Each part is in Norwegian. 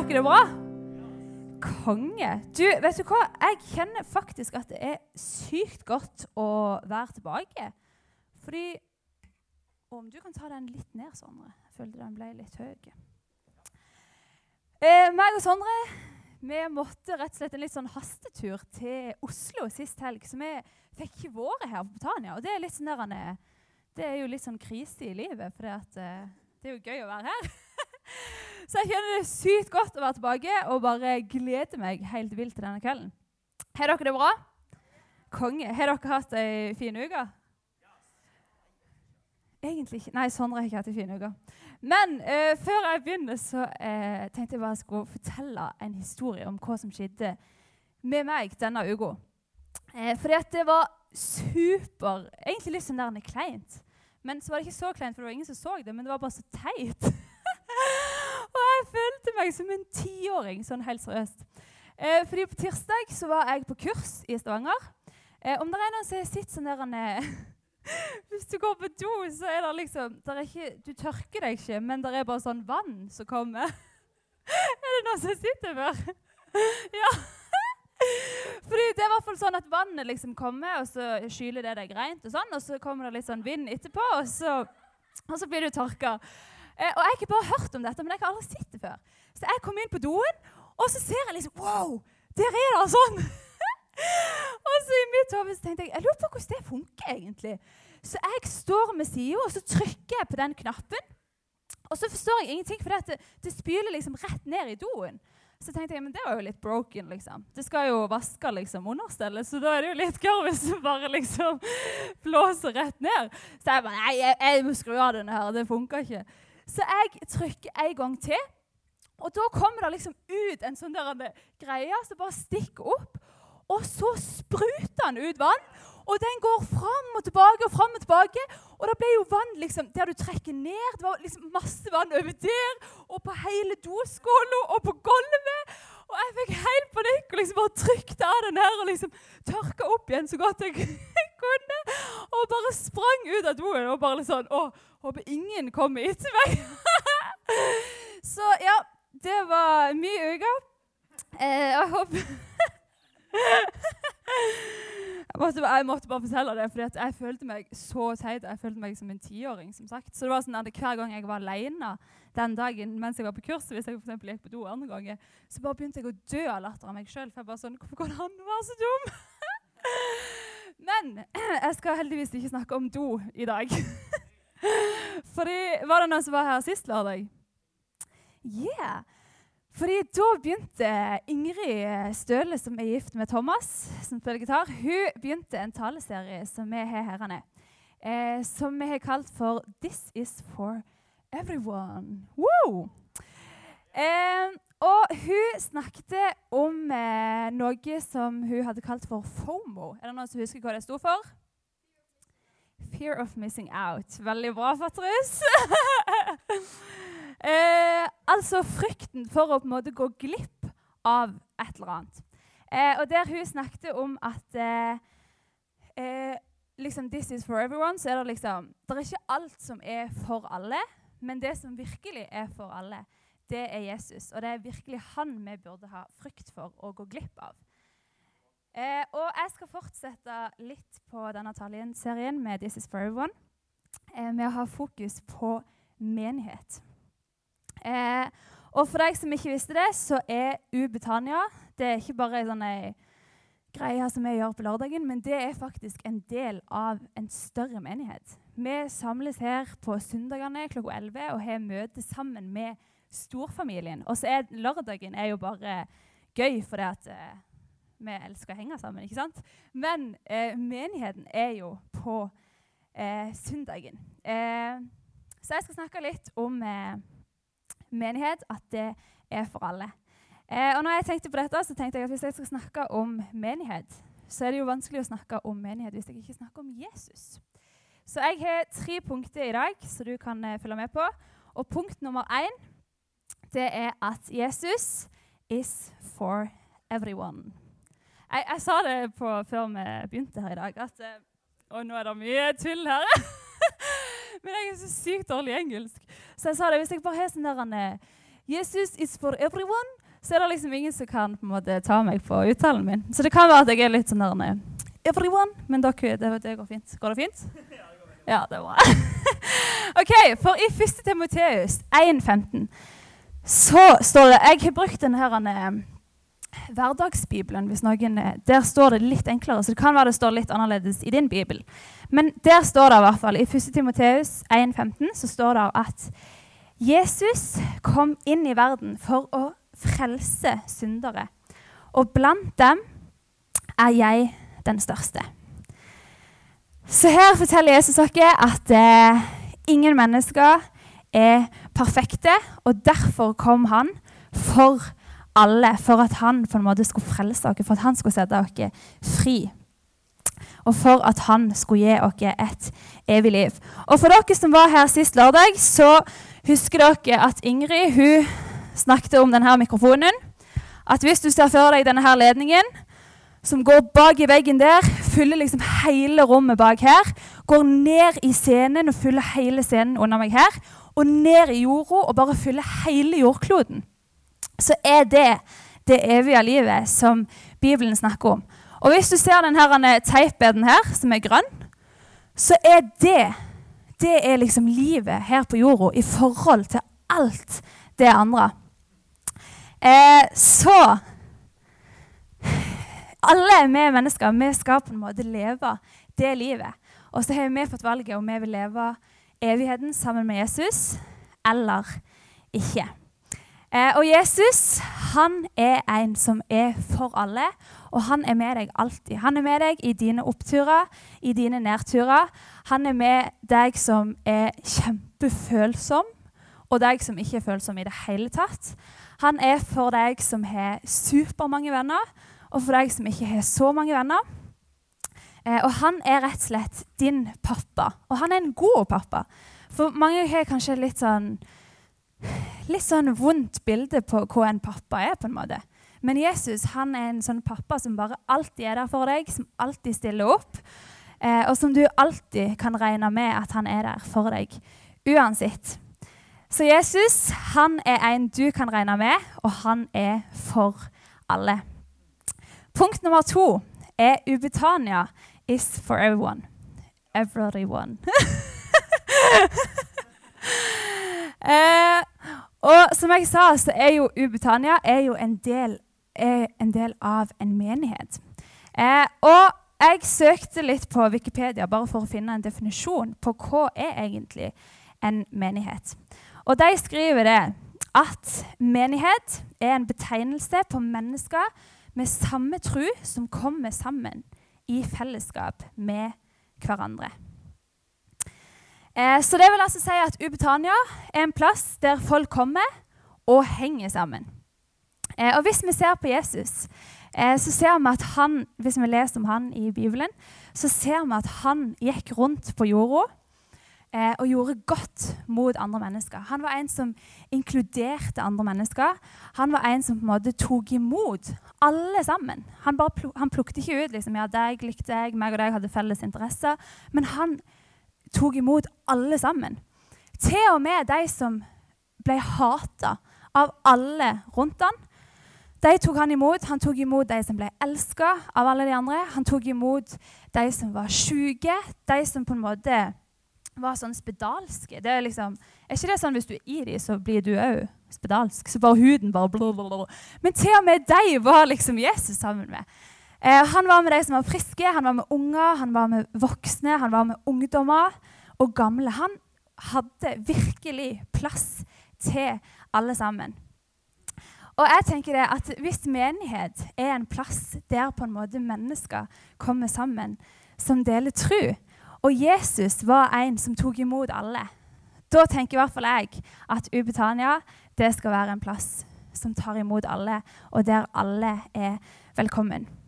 dere det bra? Konge. Du, vet du hva? Jeg kjenner faktisk at det er sykt godt å være tilbake. Fordi Om du kan ta den litt ned, Sondre. Jeg følte den ble litt høy. Eh, meg og Sondre vi måtte rett og slett en litt sånn hastetur til Oslo sist helg. Så vi fikk ikke vært her på Britannia. Og det er, litt sånn der, det er jo litt sånn krise i livet, for eh, det er jo gøy å være her. Så jeg kjenner det sykt godt å være tilbake og bare gleder meg helt vilt til denne kvelden. Har dere det bra? Konge. Har dere hatt ei fin uke? Egentlig ikke. Nei, Sondre har ikke hatt ei fin uke. Men eh, før jeg begynner, så eh, tenkte jeg bare jeg skulle fortelle en historie om hva som skjedde med meg denne uka. Eh, fordi at det var super Egentlig litt sånn der kleint. Men så var det ikke så kleint, for det var ingen som så det. Men det var bare så teit. følte meg som en tiåring, sånn helt seriøst. Eh, fordi På tirsdag så var jeg på kurs i Stavanger. Eh, om det er noen som har sett sånn der eh, Hvis du går på do, så er det liksom er ikke, Du tørker deg ikke, men det er bare sånn vann som kommer. er det noen som sitter før? ja. Fordi det er i hvert fall sånn at Vannet liksom kommer, og så skyler det deg rent. Og sånn, og så kommer det litt sånn vind etterpå, og så, og så blir du tørka. Eh, og Jeg har ikke bare hørt om dette, men jeg har aldri sett det før. Så jeg kom inn på doen, og så ser jeg liksom Wow! Der er det sånn! og så i mitt hode tenkte jeg jeg lurer på hvordan det funker egentlig. Så jeg står med sida, og så trykker jeg på den knappen. Og så forstår jeg ingenting, for det, det spyler liksom rett ned i doen. Så tenkte jeg men det var jo litt broken. liksom. Det skal jo vaske liksom understellet, så da er det jo litt gøy hvis det bare liksom blåser rett ned. Så jeg bare nei, jeg, jeg må skru av denne her. Det funker ikke. Så jeg trykker en gang til, og da kommer det liksom ut en sånn greie som bare stikker opp. Og så spruter den ut vann, og den går fram og tilbake og fram og tilbake. Og det ble jo vann liksom, der du trekker ned. Det var liksom masse vann over der, og på hele doskåla og på gulvet. Og jeg fikk helt panikk og liksom bare trykte av den her og liksom tørka opp igjen så godt jeg kunne. Og bare sprang ut av doen og bare sånn Å, håper ingen kommer etter meg. så ja, det var mye uker. Eh, jeg håper måtte, jeg måtte, bare fortelle det, for jeg følte meg så teit. Jeg følte meg som en tiåring. som sagt. Så det var sånn at Hver gang jeg var alene den dagen mens jeg var på kurs, hvis jeg for gikk på do andre ganger, så bare begynte jeg å dø av latter av meg sjøl. For jeg bare sånn, hvorfor kan han være så dum? Men jeg skal heldigvis ikke snakke om do i dag. Fordi Var det noen som var her sist lørdag? Yeah. Fordi da begynte Ingrid Støle, som er gift med Thomas, som spiller gitar, hun begynte en taleserie som vi har her nede. Eh, som vi har kalt for 'This is for everyone'. Wow! Eh, og hun snakket om eh, noe som hun hadde kalt for FOMO. Er det noen som husker hva det sto for? Fear of missing out. Veldig bra, Patrus. Eh, altså frykten for å på en måte gå glipp av et eller annet. Eh, og der hun snakket om at eh, eh, liksom, This is for everyone. så er Det liksom, det er ikke alt som er for alle, men det som virkelig er for alle, det er Jesus. Og det er virkelig han vi burde ha frykt for å gå glipp av. Eh, og jeg skal fortsette litt på denne serien med This is for everyone. Eh, med å ha fokus på menighet. Eh, og for deg som ikke visste det, så er U-Betania det er ikke bare en sånn greie som vi gjør på lørdagen, men det er faktisk en del av en større menighet. Vi samles her på søndagene klokka 11 og har møte sammen med storfamilien. Og så er lørdagen er jo bare gøy fordi at eh, vi elsker å henge sammen. ikke sant? Men eh, menigheten er jo på eh, søndagen. Eh, så jeg skal snakke litt om eh, menighet, at det er for alle. Eh, og når jeg tenkte på dette, så tenkte jeg at hvis jeg skal snakke om menighet, så er det jo vanskelig å snakke om menighet hvis jeg ikke snakker om Jesus. Så jeg har tre punkter i dag som du kan eh, følge med på. Og punkt nummer én det er at Jesus is for everyone. Jeg, jeg sa det på, før vi begynte her i dag, at eh, nå er det mye tull her. Men jeg er så sykt dårlig i engelsk. Så jeg sa det, hvis jeg bare har sånn der Jesus is for everyone, så er det liksom ingen som kan på en måte ta meg på uttalen min. Så det kan være at jeg er litt sånn der Everyone, men dere, det, det går fint. Går det fint? Ja, det er bra. ok, For i 1. Timoteus 1,15 så står det Jeg har brukt denne her, hverdagsbibelen. hvis noen, uh, Der står det litt enklere, så det kan være det står litt annerledes i din bibel. Men der står det i hvert fall, i 1. Timoteus 1,15 så står det at Jesus kom inn i verden for å frelse syndere. Og blant dem er jeg den største. Så her forteller Jesus dere at eh, ingen mennesker er perfekte, og derfor kom han for alle. For at han på en måte skulle frelse dere, for at han skulle sette dere fri. Og for at han skulle gi dere et evig liv. Og for dere som var her sist lørdag, så husker dere at Ingrid hun snakket om denne mikrofonen. At hvis du ser for deg denne her ledningen, som går bak i veggen der, fyller liksom hele rommet bak her. Går ned i scenen og fyller hele scenen under meg her. Og ned i jorda og bare fyller hele jordkloden. Så er det det evige livet som Bibelen snakker om. Og hvis du ser denne teipeden her, som er grønn, så er det det er liksom livet her på jorda i forhold til alt det andre. Eh, så alle vi mennesker vi skal på en måte leve det livet. Og så har vi fått valget om vi vil leve evigheten sammen med Jesus eller ikke. Eh, og Jesus han er en som er for alle, og han er med deg alltid. Han er med deg i dine oppturer, i dine nedturer. Han er med deg som er kjempefølsom, og deg som ikke er følsom i det hele tatt. Han er for deg som har supermange venner, og for deg som ikke har så mange venner. Eh, og han er rett og slett din pappa. Og han er en god pappa. For mange har kanskje litt sånn litt sånn vondt bilde på hva en pappa er. på en måte. Men Jesus han er en sånn pappa som bare alltid er der for deg, som alltid stiller opp. Eh, og som du alltid kan regne med at han er der for deg uansett. Så Jesus han er en du kan regne med, og han er for alle. Punkt nummer to er Ubetania is for everyone. Everyone. eh, og som jeg sa, så er jo Ubetania er jo en del, en del av en menighet. Eh, og jeg søkte litt på Wikipedia bare for å finne en definisjon på hva er egentlig en menighet. Og de skriver det at menighet er en betegnelse på mennesker med samme tro som kommer sammen i fellesskap med hverandre. Eh, så det vil altså si at Ubetania er en plass der folk kommer og henger sammen. Eh, og Hvis vi ser på Jesus, eh, så ser vi at han, hvis vi leser om han i Bibelen, så ser vi at han gikk rundt på jorda eh, og gjorde godt mot andre mennesker. Han var en som inkluderte andre mennesker. Han var en som på en måte tok imot alle sammen. Han, pluk, han plukket ikke ut liksom, ja, deg likte jeg, meg og deg hadde felles interesser. Men han tok imot alle sammen. Til og med de som ble hata av alle rundt han. De tok han imot. Han tok imot de som ble elska av alle de andre. Han tok imot de som var sjuke, de som på en måte var sånn spedalske. Det er, liksom, er ikke det sånn hvis du er i dem, så blir du òg spedalsk? Så bare huden bare blablabla. Men til og med de var liksom Jesus sammen med. Eh, han var med de som var friske, han var med unger, han var med voksne, han var med ungdommer og gamle. Han hadde virkelig plass til alle sammen. Og jeg tenker det at Hvis menighet er en plass der på en måte mennesker kommer sammen som deler tru, og Jesus var en som tok imot alle. Da tenker i hvert fall jeg at Ubetania det skal være en plass som tar imot alle, og der alle er velkommen.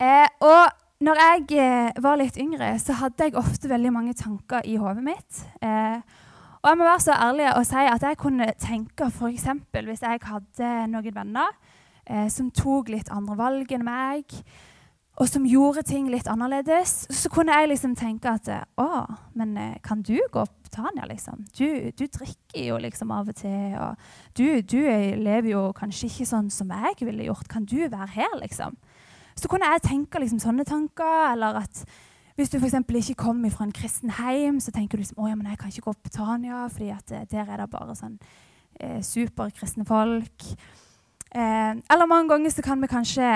Eh, og når jeg eh, var litt yngre, så hadde jeg ofte veldig mange tanker i hodet mitt. Eh, og jeg må være så ærlig og si at jeg kunne tenke f.eks. hvis jeg hadde noen venner eh, som tok litt andre valg enn meg, og som gjorde ting litt annerledes, så kunne jeg liksom tenke at å, men eh, kan du gå på Tania, liksom? Du, du drikker jo liksom av og til, og du, du, lever jo kanskje ikke sånn som jeg ville gjort. Kan du være her, liksom? Så kunne jeg tenke liksom sånne tanker, eller at hvis du f.eks. ikke kommer fra en kristen heim, så tenker du liksom, å, ja, men jeg kan ikke gå på Tania, fordi at eh, der er det bare sånn eh, superkristne folk. Eh, eller mange ganger så kan vi kanskje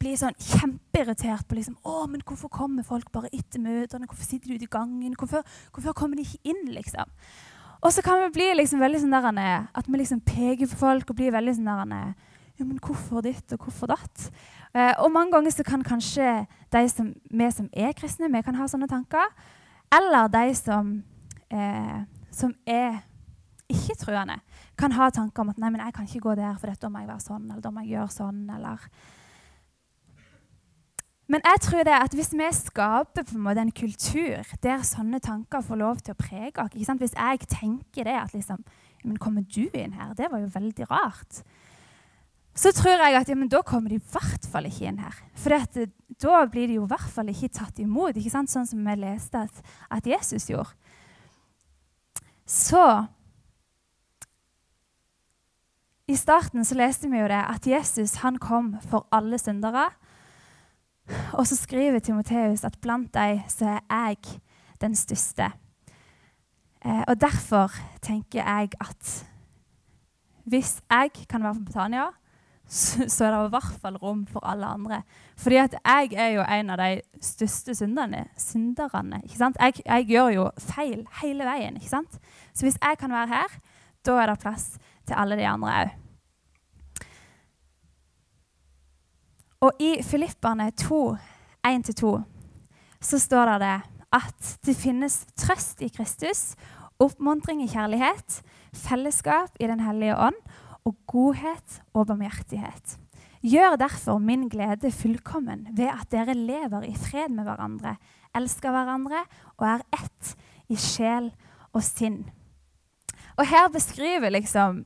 bli sånn kjempeirritert på liksom, å, men hvorfor kommer folk bare etter møtene? Hvorfor sitter de ute i gangen? Hvorfor, hvorfor kommer de ikke inn? liksom? Og så kan vi bli liksom veldig sånn der, at vi liksom peker på folk og blir veldig sånn der, ja, men hvorfor ditt og hvorfor datt? Eh, og mange ganger så kan kanskje de som, vi som er kristne, vi kan ha sånne tanker. Eller de som, eh, som er ikke-truende, kan ha tanker om at nei, men jeg kan ikke gå der, for da må jeg være sånn, eller da må jeg gjøre sånn, eller men jeg tror det at hvis vi skaper på en måte en kultur der sånne tanker får lov til å prege oss Hvis jeg tenker det at liksom, men kommer du inn her? Det var jo veldig rart. Så tror jeg at ja, da kommer de i hvert fall ikke inn her. For dette, da blir de jo i hvert fall ikke tatt imot, ikke sant? sånn som vi leste at, at Jesus gjorde. Så I starten så leste vi jo det at Jesus han kom for alle syndere. Og så skriver Timoteus at blant deg så er jeg den største. Eh, og derfor tenker jeg at hvis jeg kan være på Betania, så, er det i hvert fall rom for alle andre. Fordi at jeg er jo en av de største synderne. synderne ikke sant? Jeg, jeg, gjør jo feil hele veien. ikke sant? Så hvis jeg kan være her, da er det plass til alle de andre òg. Og i Filipperne 2, 1-2, så står det, det at det finnes trøst i Kristus, oppmuntring i kjærlighet, fellesskap i Den hellige ånd og godhet og barmhjertighet. Gjør derfor min glede fullkommen ved at dere lever i fred med hverandre, elsker hverandre og er ett i sjel og sinn. Og her beskriver liksom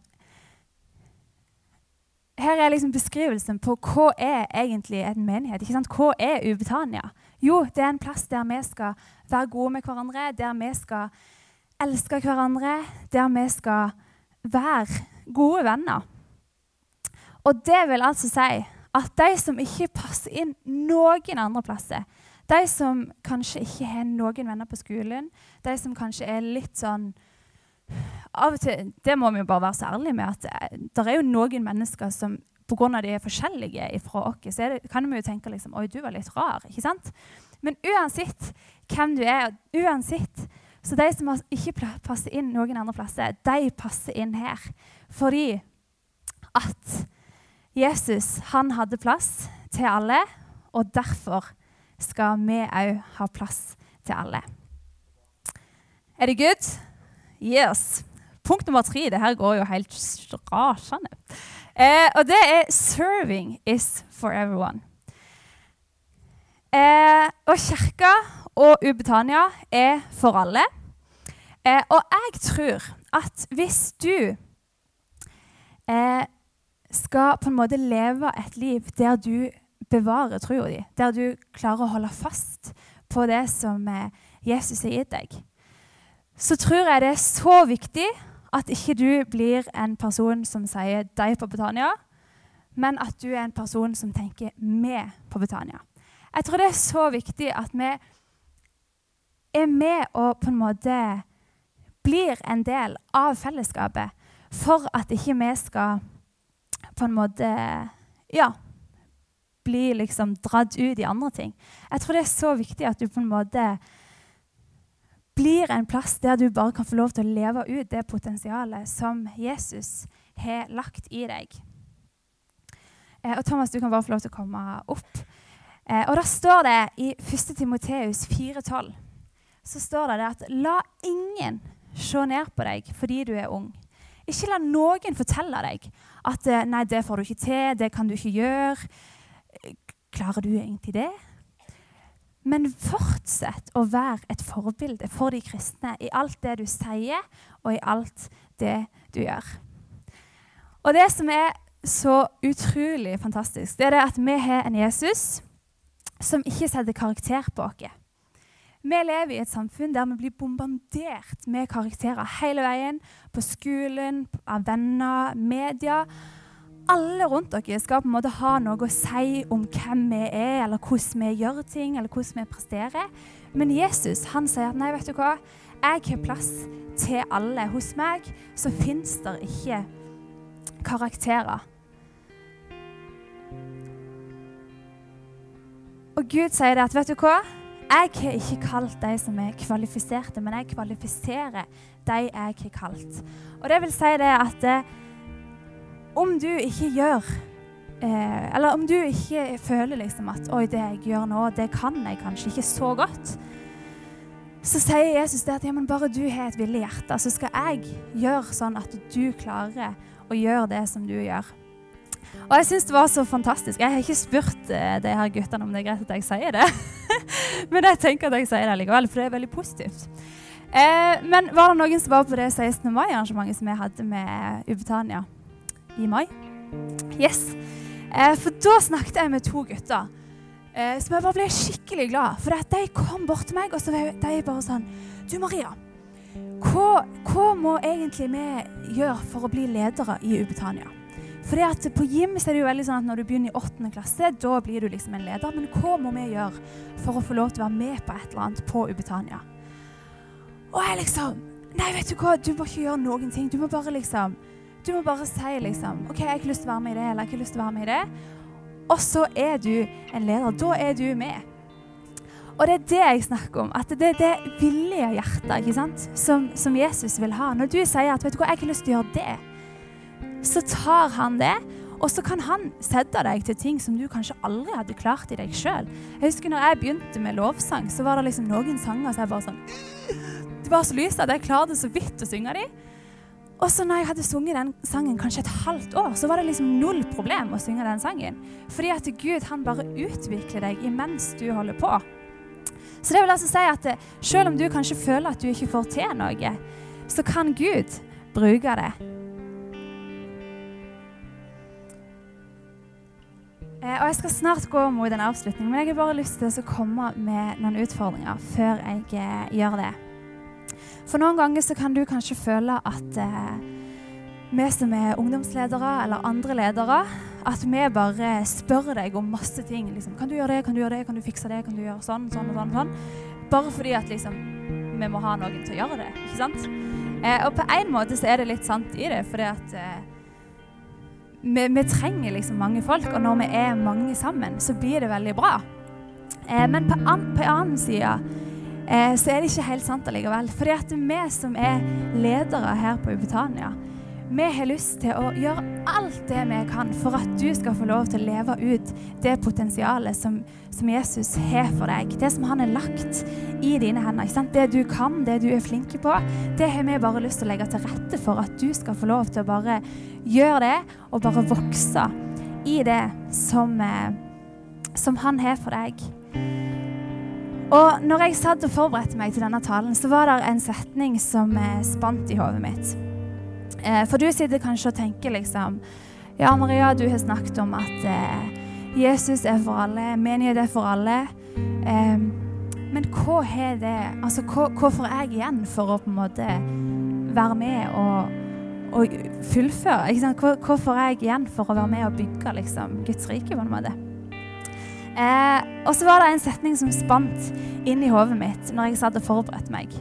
her er liksom beskrivelsen på hva er egentlig en menighet. Ikke sant? Hva er Ubetania? Jo, det er en plass der vi skal være gode med hverandre, der vi skal elske hverandre, der vi skal være gode venner. Og det vil altså si at de som ikke passer inn noen andre plasser, de som kanskje ikke har noen venner på skolen, de som kanskje er litt sånn av og til, Det må vi jo bare være så ærlige med at eh, det er jo noen mennesker som pga. de er forskjellige fra oss, så det, kan vi jo tenke liksom, Oi, du var litt rar. ikke sant? Men uansett hvem du er, uansett så de som ikke passer inn noen andre plasser, de passer inn her. Fordi at Jesus han hadde plass til alle, og derfor skal vi òg ha plass til alle. Er det good? Yes. Punkt nummer tre. Det her går jo helt rasende. Eh, og det er 'serving is for everyone'. Eh, og kirka og Ubetania er for alle. Eh, og jeg tror at hvis du eh, skal på en måte leve et liv der du bevarer troa di, der du klarer å holde fast på det som eh, Jesus har gitt deg, så tror jeg det er så viktig at ikke du blir en person som sier 'deg på Betania', men at du er en person som tenker 'meg på Betania'. Jeg tror det er så viktig at vi er med og på en måte blir en del av fellesskapet for at ikke vi skal på en måte ja, bli liksom dratt ut i andre ting. Jeg tror det er så viktig at du på en måte blir en plass der du bare kan få lov til å leve ut det potensialet som Jesus har lagt i deg. Eh, og Thomas, du kan bare få lov til å komme opp. Eh, og Da står det i 1. Timoteus 4,12 så står det at la ingen se ned på deg fordi du er ung. Ikke la noen fortelle deg at eh, nei, det får du ikke til, det kan du ikke gjøre. Klarer du egentlig det? Men fortsett å være et forbilde for de kristne i alt det du sier, og i alt det du gjør. Og det som er så utrolig fantastisk, det er det at vi har en Jesus som ikke setter karakter på oss. Vi lever i et samfunn der vi blir bombardert med karakterer hele veien. På skolen, av venner, media. Alle rundt dere skal på en måte ha noe å si om hvem vi er, eller hvordan vi gjør ting, eller hvordan vi presterer. Men Jesus han sier at nei, vet du hva? Jeg har plass til alle. Hos meg så fins det ikke karakterer. Og Gud sier det at vet du hva? Jeg har ikke kalt de som er kvalifiserte, men jeg kvalifiserer de jeg har kalt. Og det vil si det at eh, om du ikke gjør eh, Eller om du ikke føler liksom at Oi, det jeg gjør nå, det kan jeg kanskje ikke så godt. Så sier Jesus det at ja, men bare du har et villig hjerte, så skal jeg gjøre sånn at du klarer å gjøre det som du gjør. Og jeg syns det var så fantastisk. Jeg har ikke spurt eh, de her guttene om det er greit at jeg sier det. men jeg tenker at jeg sier det likevel, for det er veldig positivt. Eh, men var det noen som var på det 16. mai-arrangementet som jeg hadde med Ubetania i mai? Yes. Eh, for da snakket jeg med to gutter eh, som jeg bare ble skikkelig glad for. at De kom bort til meg og så var de bare sånn Du, Maria. Hva, hva må egentlig vi gjøre for å bli ledere i Ubetania? Fordi at På gym er det jo veldig sånn at når du begynner i 8. klasse, da blir du liksom en leder. Men hva må vi gjøre for å få lov til å være med på et eller annet på Ubetania? Og jeg liksom Nei, vet du hva, du må ikke gjøre noen ting. Du må bare liksom Du må bare si liksom OK, jeg har ikke lyst til å være med i det, eller jeg har ikke lyst til å være med i det. Og så er du en leder. Da er du med. Og det er det jeg snakker om. At det er det villige hjertet ikke sant? Som, som Jesus vil ha. Når du sier at vet du hva, jeg har ikke lyst til å gjøre det så tar han det. Og så kan han sette deg til ting som du kanskje aldri hadde klart i deg sjøl. Jeg husker når jeg begynte med lovsang, så var det liksom noen sanger som jeg bare sånn Det var så lyst at jeg klarte så vidt å synge dem. Og så når jeg hadde sunget den sangen kanskje et halvt år, så var det liksom null problem å synge den sangen. Fordi at Gud han bare utvikler deg imens du holder på. Så det vil altså si at selv om du kanskje føler at du ikke får til noe, så kan Gud bruke det og Jeg skal snart gå mot en avslutning, men jeg har bare lyst til å komme med noen utfordringer før jeg eh, gjør det. For noen ganger så kan du kanskje føle at eh, vi som er ungdomsledere eller andre ledere, at vi bare spør deg om masse ting. Liksom, kan du gjøre det, kan du gjøre det, kan du fikse det, kan du gjøre sånn, sånn og sånn? sånn. Bare fordi at liksom, vi må ha noen til å gjøre det. ikke sant? Eh, og på en måte så er det litt sant i det, fordi at eh, vi, vi, trenger liksom mange folk, og når vi er mange sammen, så blir det veldig bra. Eh, men på, an, annen side eh, så er det ikke helt sant allikevel. Fordi at vi som er ledere her på Ubetania, vi har lyst til å gjøre alt det vi kan for at du skal få lov til å leve ut det potensialet som, som Jesus har for deg. Det som han har lagt i dine hender. Det du kan, det du er flink på, det har vi bare lyst til å legge til rette for at du skal få lov til å bare gjøre det, og bare vokse i det som, eh, som han har for deg. Og når jeg satt og forberedte meg til denne talen, så var det en setning som eh, spant i hodet mitt. Eh, for du sitter kanskje og tenker liksom Ja, Maria, du har snakket om at eh, Jesus er for alle, menighet er for alle. Men hva har det Altså, hva, hva, får jeg igjen for å på en måte være med og, og fullføre? Hva, hva, får jeg igjen for å være med og bygge liksom, Guds rike, på en måte? Eh, og så var det en setning som spant inn i hodet mitt når jeg satt og forberedte meg,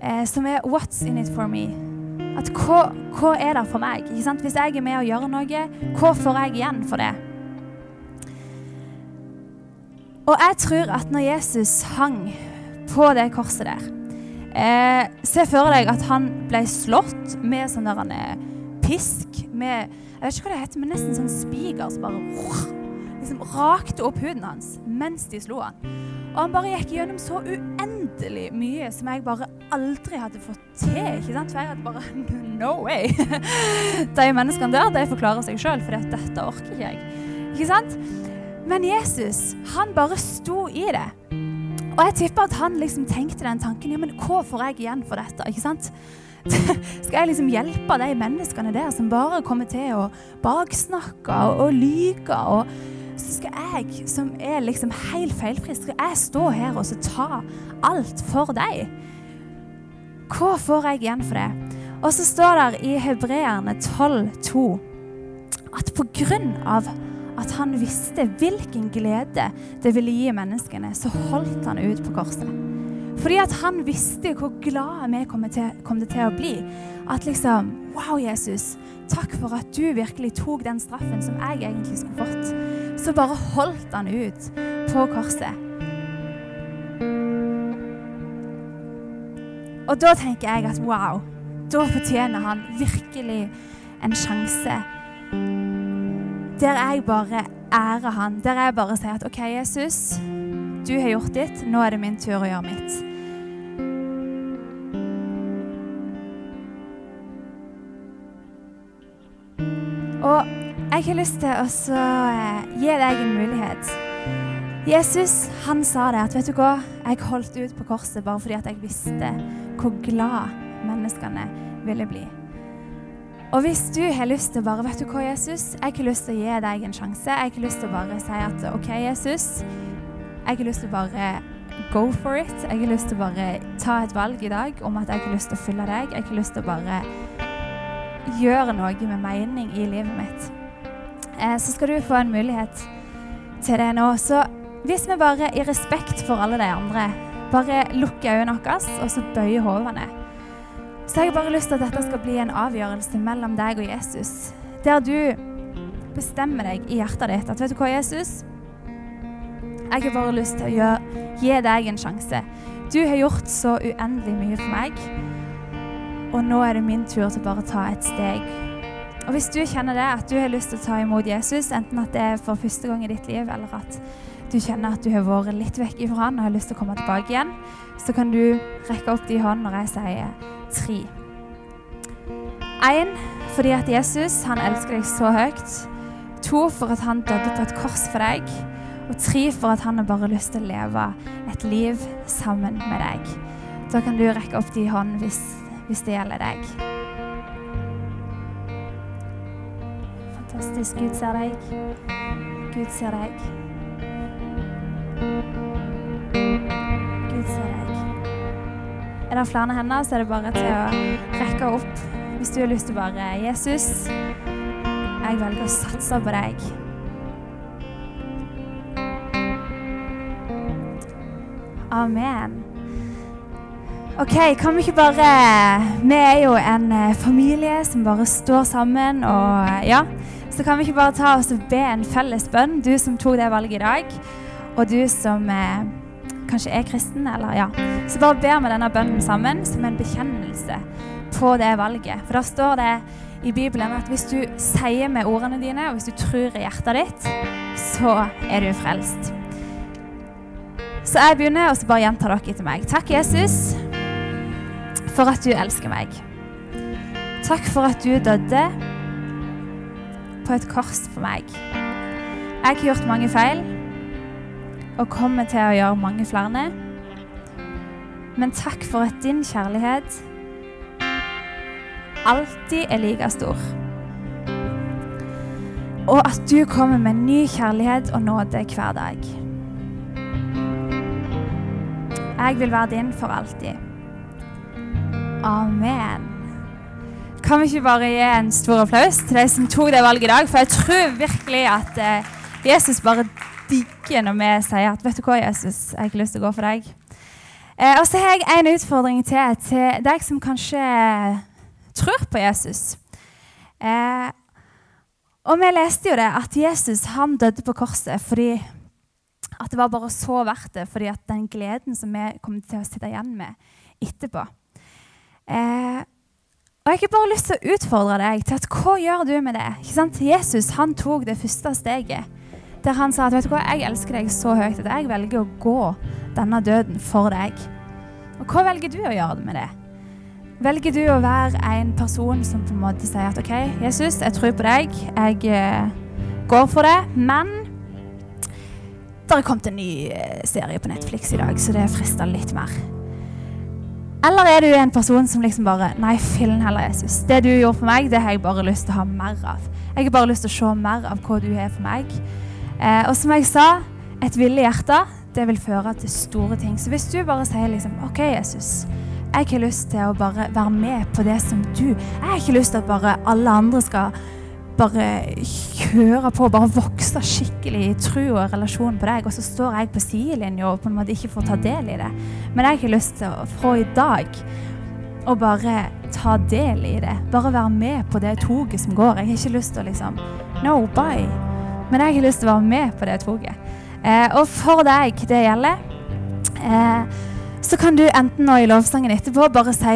eh, som er 'What's in it for me'? At hva, hva er det for meg? Hvis jeg er med og gjør noe, hva får jeg igjen for det? Og jeg tror at når Jesus hang på det korset der eh, Se for deg at han ble slått med sånn der han er pisk med Jeg vet ikke hva det heter, men nesten sånn spiker som bare liksom rakte opp huden hans mens de slo han. Og han bare gikk gjennom så uendelig mye som jeg bare aldri hadde fått til. ikke sant? For jeg hadde bare No way! De menneskene der de forklarer seg sjøl, for dette orker ikke jeg. Ikke sant? Men Jesus, han bare sto i det. Og jeg tipper at han liksom tenkte den tanken ja, men hva får jeg igjen for dette? ikke sant? Skal jeg liksom hjelpe de menneskene der som bare kommer til å baksnakke og, og lyge og så skal jeg, som er liksom helt feilfri, skal jeg stå her og så ta alt for deg. Hva får jeg igjen for det? Og så står det i Hebreerne 12,2 at på grunn av at han visste hvilken glede det ville gi menneskene, så holdt han ut på korset. Fordi at han visste hvor glad vi kom til, kom til å bli. At liksom Wow, Jesus. Takk for at du virkelig tok den straffen som jeg egentlig skulle fått. Så bare holdt han ut på korset. Og da tenker jeg at wow, da fortjener han virkelig en sjanse. Der jeg bare ærer han. Der jeg bare sier at OK, Jesus, du har gjort ditt. Nå er det min tur å gjøre mitt. Og jeg har lyst til å eh, gi deg en mulighet. Jesus han sa det at vet du hva, jeg holdt ut på korset bare fordi at jeg visste hvor glad menneskene ville bli. Og hvis du har lyst til å bare Vet du hva, Jesus? Jeg har lyst til å gi deg en sjanse. Jeg har lyst til å bare si at OK, Jesus. Jeg har lyst til å bare go for it. Jeg har lyst til å bare ta et valg i dag om at jeg har lyst til å følge deg. Jeg har lyst til å bare gjøre noe med mening i livet mitt. Eh, så skal du få en mulighet til det nå. Så hvis vi bare i respekt for alle de andre bare lukker øynene våre og så bøyer hodene, så jeg har bare lyst til at dette skal bli en avgjørelse mellom deg og Jesus. Der du bestemmer deg i hjertet ditt at vet du hva, Jesus? Jeg har bare lyst til å gjøre, gi deg en sjanse. Du har gjort så uendelig mye for meg, og nå er det min tur til bare å ta et steg. Og Hvis du kjenner det, at du har lyst til å ta imot Jesus, enten at det er for første gang i ditt liv, eller at du kjenner at du har vært litt vekk ifra han og har lyst til å komme tilbake igjen, så kan du rekke opp de hånd når jeg sier tre. Én fordi at Jesus han elsker deg så høyt. To for at han døde på et kors for deg. Og tre for at han har bare lyst til å leve et liv sammen med deg. Da kan du rekke opp de hånd hvis, hvis det gjelder deg. Fantastisk. Gud ser deg. Gud ser deg. Gud ser deg. Er det flere hender, så er det bare til å rekke opp hvis du har lyst til å bare Jesus, jeg velger å satse på deg. Amen. OK, kan vi ikke bare Vi er jo en eh, familie som bare står sammen, og ja Så kan vi ikke bare ta oss og be en felles bønn, du som tok det valget i dag, og du som eh, kanskje er kristen, eller ja. Så bare ber vi denne bønnen sammen som en bekjennelse på det valget. For da står det i Bibelen at hvis du sier med ordene dine, og hvis du tror i hjertet ditt, så er du frelst. Så jeg begynner, og så bare gjentar dere etter meg. Takk, Jesus, for at du elsker meg. Takk for at du døde på et kors for meg. Jeg har gjort mange feil og kommer til å gjøre mange flere. Men takk for at din kjærlighet alltid er like stor. Og at du kommer med ny kjærlighet og nåde hver dag. Jeg vil være din for alltid. Amen. Kan vi ikke bare gi en stor applaus til de som tok det valget i dag? For jeg tror virkelig at eh, Jesus bare digger når vi sier at vet du hva, Jesus, jeg har ikke lyst til å gå for deg. Eh, og så har jeg en utfordring til til deg som kanskje tror på Jesus. Eh, og vi leste jo det at Jesus han døde på korset fordi at det var bare så verdt det, fordi at den gleden som vi kommer til å sitte igjen med etterpå. Eh, og Jeg har bare lyst til å utfordre deg til at hva gjør du med det? Ikke sant? Jesus han tok det første steget der han sa at vet du hva, jeg elsker deg så høyt at jeg velger å gå denne døden for deg. Og hva velger du å gjøre med det? Velger du å være en person som på en måte sier at OK, Jesus, jeg tror på deg, jeg eh, går for det, men det har kommet en ny eh, serie på Netflix i dag, så det frister litt mer. Eller er du en person som liksom bare Nei, fillen heller, Jesus. Det du gjorde for meg, det har jeg bare lyst til å ha mer av. Jeg har bare lyst til å se mer av hva du har for meg. Eh, og som jeg sa, et villig hjerte det vil føre til store ting. Så hvis du bare sier liksom OK, Jesus. Jeg har lyst til å bare være med på det som du Jeg har ikke lyst til at bare alle andre skal bare kjøre på, bare vokse skikkelig i tro og relasjon på deg, og så står jeg på sidelinja og på en måte ikke får ta del i det. Men jeg har lyst til å fra i dag å bare ta del i det. Bare være med på det toget som går. Jeg har ikke lyst til å liksom No, bye. Men jeg har lyst til å være med på det toget. Eh, og for deg det gjelder, eh, så kan du enten nå i lovsangen etterpå bare si,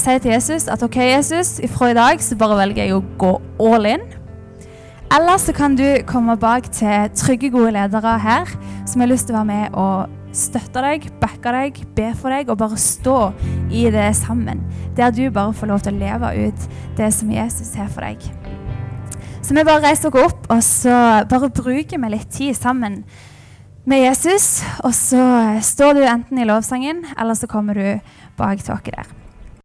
si til Jesus at OK, Jesus, ifra i dag så bare velger jeg å gå all in. Eller så kan du komme bak til trygge, gode ledere her som har lyst til å være med og støtte deg, backe deg, be for deg og bare stå i det sammen. Der du bare får lov til å leve ut det som Jesus har for deg. Så vi bare reiser oss opp, og så bare bruker vi litt tid sammen med Jesus. Og så står du enten i lovsangen, eller så kommer du bak taket der.